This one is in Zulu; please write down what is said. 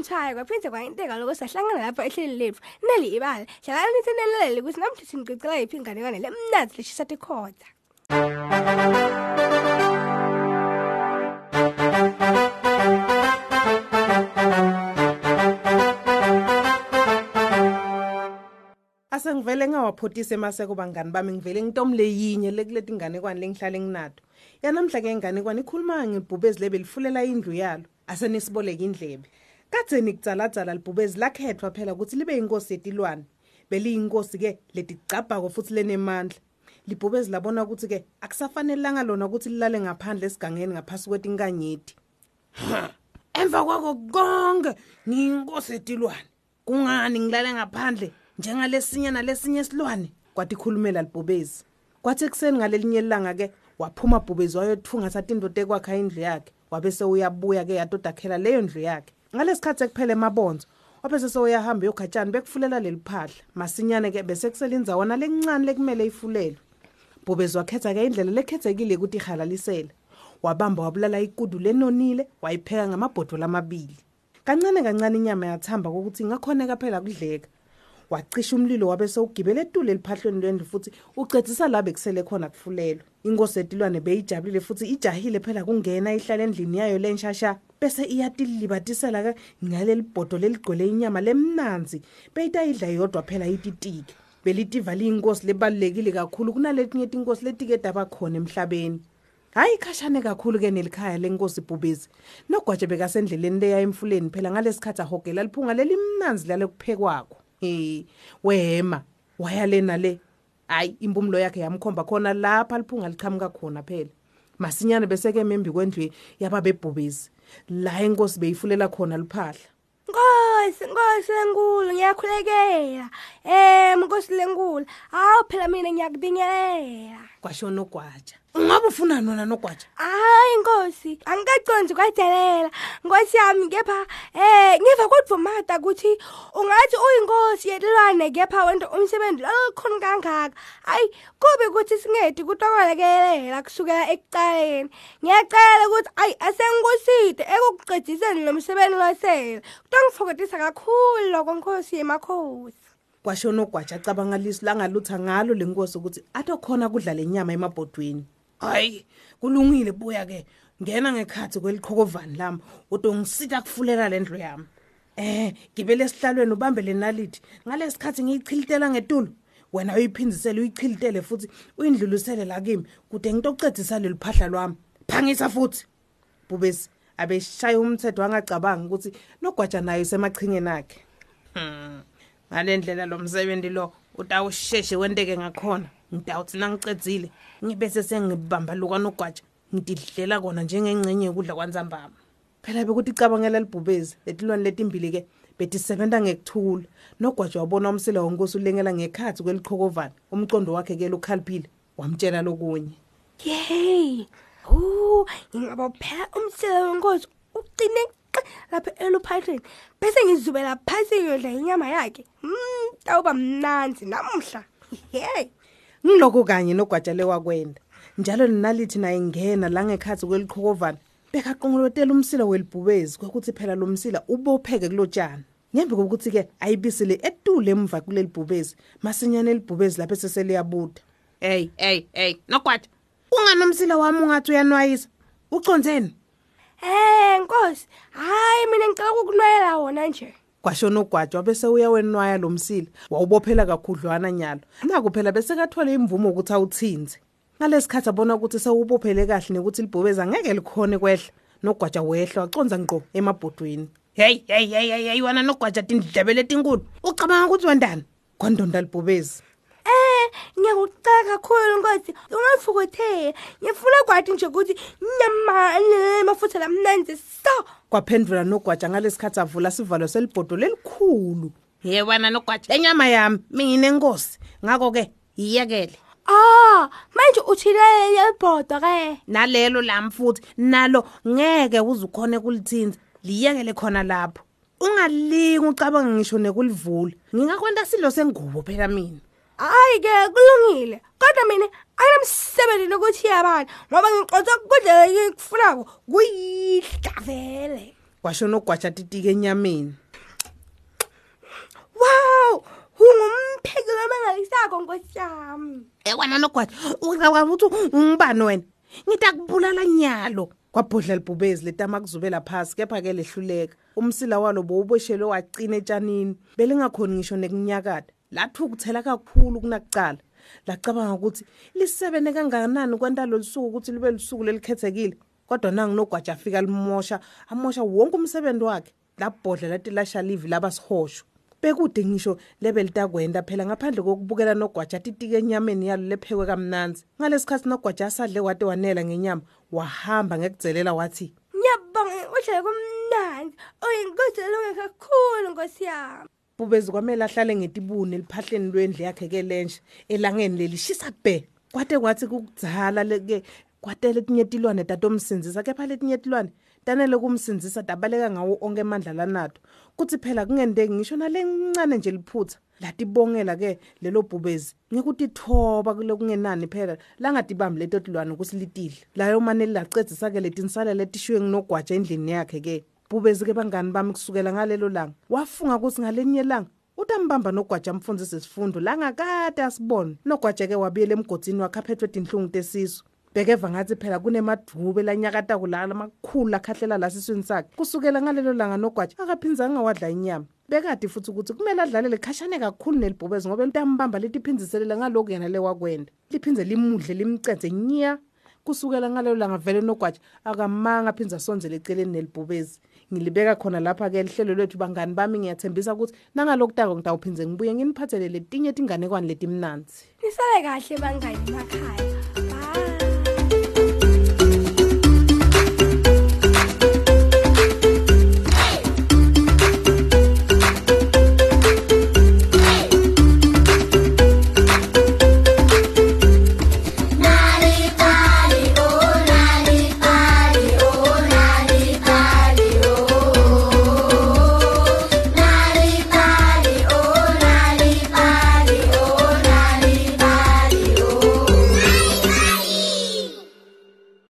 umthwayo kwaphinde kwayinteka lokho sahlangana lapha ehleli lethu neli ibala hlalani nithi nelele ukuthi namhla sinigcicela yiphi inganekwane lemnazi leshisa tikhoda asengivele ngawaphothisa emaseko bangani bami ngivele ngitomle yinye lekuleti inganekwane lengihlale nginato yanamhla ke inganekwane ikhuluma ngebhubezi lebe lifulela indlu yalo asenisiboleka indlebe kadzeni kudzaladzala libhubezi lakhethwa phela ukuthi libe yinkosi yetilwane. Beliyinkosi-ke leticabhako futhi lenemandla. Libhubezi labona ukuthi-ke akusafanelanga lona ukuthi lilale ngaphandle esigangeni ngaphasi kwetinkanyeti. Emva kwako konke ngiyinkosi yetilwane. Kungani ngilale ngaphandle njengalesinye nalesinye isilwane? Kwathi ikhulumela libhubezi kwathi ekuseni ngalelinye ilanga-ke waphuma bhubezi wayothunga indoda ekwakha indlu yakhe. Wabe sewuyabuya-ke yadodakhela leyo ndlu yakhe. Ngalesikhathi ekuphela emabonzo wabe sesewuyahamba uyogajani bekufulela leli phahla. Masinyane-ke bese kusela indzawana lencane lekumele ifulelwe. Bhubezi wakhetha-ke indlela lekhethekile ukuthi ihalalisele. Wabamba wabulala ikudu lenonile wayipheka ngamabhodolo amabili. Kancane kancane inyama yathamba kokuthi ingakhoneka phela kudleka. Wacisha umlilo wabe sewugibele etule eliphahlweni lwendlu futhi ucedzisa la bekusele khona kufulelwa inkosi yetilwane beyijabulile futhi ijahile phela kungena ihlala endlini yayo lenshasha bese iyatilibatisela ke ngaleli bhodo leligcwele inyama lemnanzi. Beyitayidla yodwa phela ititike belitiva liyinkosi lebalulekile kakhulu. Kunaletinye tinkosi letikeda khona emhlabeni. Hayi khashane kakhulu ke nelikhaya lenkosi ibhubezi nogwaje bekasendleleni leya emfuleni phela ngalesikhathi ahogela liphunga lelimnanzi lale kuphekwakho eh wema wayalena le. Hayi impumulo yakhe yamkhomba khona lapha liphunga liqhamuka khona phela. Masinyane bese ke membi kwendlu yababebhubezi. La inkosi beyifulela khona liphahla Nkosi, Nkosi lenkulu, ngiyakhulekela. Eh, Nkosi lenkulu, hawu phela mina ngiyakubingelela. kwasho nogwaja ungabe ufuna nona nogwaja Hayi Nkosi, angikaconzi kwadelela. Nkosi yami kepha eh ngiva kodvumata ukuthi ungathi uyinkosi yetilwane kepha wena umsebenzi lokhona kangaka. Hayi, kube ukuthi singedi kutokolekelela kusukela ekuqaleni. Ngiyacela ukuthi ayi asengkuside ekuqediseni lo msebenzi losela. Kutongifokotisa kakhulu lokho Nkosi yemakhosi. kwasho nogwaja acabanga lisu langalutha ngalo lenkosi ukuthi atokhona kudla lenyama emabhodweni hayi kulungile buya ke ngena ngekhathi kweliqhokovani lami udongisita kufulela lendlu yami eh gibele esihlalweni ubambe lenalithi ngalesikhathi ngiyichilitela ngetulo wena uyiphindisele uyichilitele futhi uyindlulisele la kimi kude ngitocedzisa leli phahla lwami phangisa futhi bubesi abeshaya umthetho angacabanga ukuthi nogwaja nayo semachingeni akhe. Hmm. ngalendlela lo msebenzi lo utawusheshe wenteke ngakhona. Ngidawuthi nangicedzile ngibese sengibamba lukanogwaja ngididlela kona njengengcenye yokudla kwanzambama. Phela bekuthi cabangela libhubezi letilwane letimbili-ke betisebenza ngekuthula. Nogwaja wabona umsila wonkosi ulengela ngekhathi kweliqhokovani umcondo wakhe-ke lukhaliphile wamtshela lokunye. Yey. Oh, ingaba phela umsela wenkosi uqine lapha eluphahleni. Bese ngizubela phansi ngiyodla inyama yakhe. Mm, tawuba mnanzi namhla. Hey. ngiloko kanye nogwaja lewakwenda njalo ninalithi naye ngena la ngekhathi kweliqhokovani bekaqongolotela umsila welibhubezi kwekuthi phela lo msila ubopheke kulotshani ngembi kokuthi-ke ayibisile etule emva kuleli bhubezi masinyane elibhubezi lapho eseseliyabuda eyi eyi eyi nogwaja ungani umsila wami ungathi uyanwayisa. Uconzeni Eh, Nkosi. Hayi mina ngicela ukunwayela wona nje. kwasho nogwaja bese uyawenwaya lo msila. Wawubophela kakhudlwana nyalo. Naku phela bese kathole imvumo ukuthi awuthinze. Ngalesikhathi abona ukuthi sewubophele kahle nekuthi libhubeza ngeke likhone kwehla. Nogwaja wehla waconza ngqo emabhodweni. Hey hey hey hey hey wena nogwaja tindlebele tinkulu. Ucabanga ukuthi wendani? Kwandonda libhubezi. Eh, ngiyakucela kakhulu Nkosi. Ungafukuthela. Ngifuna kwathi nje ukuthi nyama nemafutha lamnanzi so. kwaphendula nogwaja ngalesikhathi avula sivalo selibhodo lelikhulu ye wena nogwaja lenyama yami minginenkosi ngako-ke yiyekele Ah, manje uthilele yebhodo ke. nalelo lami futhi nalo ngeke uzukhona kulithinza liyekele khona lapho ungalingi ucabanga ngisho nekulivula ngingakwenta silo sengubo phela mina Hayi ke kulungile. Kodwa mina ayamsebenzi nokuthi yabani ngoba ngiqotha kudla ngifunako kuyidla vele. kwasho nogwaja titike enyameni. Wow! Ungumpheki lomangalisako nkosi yami? Ekwana nogwaja ucabanga ukuthi ungibani wena? Ngithi akubulala nyalo. Kwabhodla libhubezi letama kuzubela phasi kepha-ke lehluleka. Umsila walo bowuboshelwe wacina etshanini. Belingakhoni ngisho nekunyakada lathi ukuthela kakhulu kunakucala. Lacabanga ukuthi lisebene kangakanani kwentalo lisuku ukuthi libe lisuku lelikhethekile kodwa nangu nogwaja afika limosha amosha wonke umsebenzi wakhe labhodla lathi lasha livi laba sihosho bekude ngisho lebe litakwenda phela ngaphandle kokubukela nogwaja titike enyameni yalo lephekwe kamnanzi. Ngalesikhathi nogwaja asadle wade wanela ngenyama wahamba ngekudzelela wathi ngiyabonga uhlale kumnandi uyinkosi elunge kakhulu nkosi yami. Bubezi kwamele ahlale ngetibuni eliphahleni lwendlu yakhe ke lensha elangeni lelishisa bhe. Kwate kwathi kukudzala leke kwate letinye tilwane tatomsindzisa kepha letinye tilwane tanele kumsindzisa tabaleka ngawo onke emandla lanato kutsi phela kungenteki ngisho nalencane nje liphutha latibongela ke lelo bhubezi ngekutithoba kulokungenani phela langatibambi leto tilwane kusilitile. Layo mane lacedzisa ke letinsala letishiwe nginogwaja endlini yakhe ke. Bhubezi ke bangani bami kusukela ngalelo langa. Wafunga ukuthi ngalenye langa utambamba nogwaja amfundisi isifundo langakade asibone. Nogwaja ke wabuyela emgodini wakhe aphethwe tinhlungu tesisu. Bekeva ngathi phela kunemadube lanyakata kulala amakhulu lakhahlela lasiswini sakhe. Kusukela ngalelo langa nogwaja akaphinzanga wadla inyama. Bekade futhi ukuthi kumele adlalele khashane kakhulu nelibhubezi ngoba litambamba litiphinziselela ngaloku yena lewakwenda liphindze limudle limcedze nya kusukela ngalelo langa vele nogwaja akamanga aphinze asonzele eceleni nelibhubezi. Ngilibeka khona lapha-ke lihlelo lwethu bangani bami ngiyathembisa ukuthi nangalokutako ngitawuphindze ngibuye nginiphathele letinye tinganekwane letimnanzi. Nisale kahle bangani emakhaya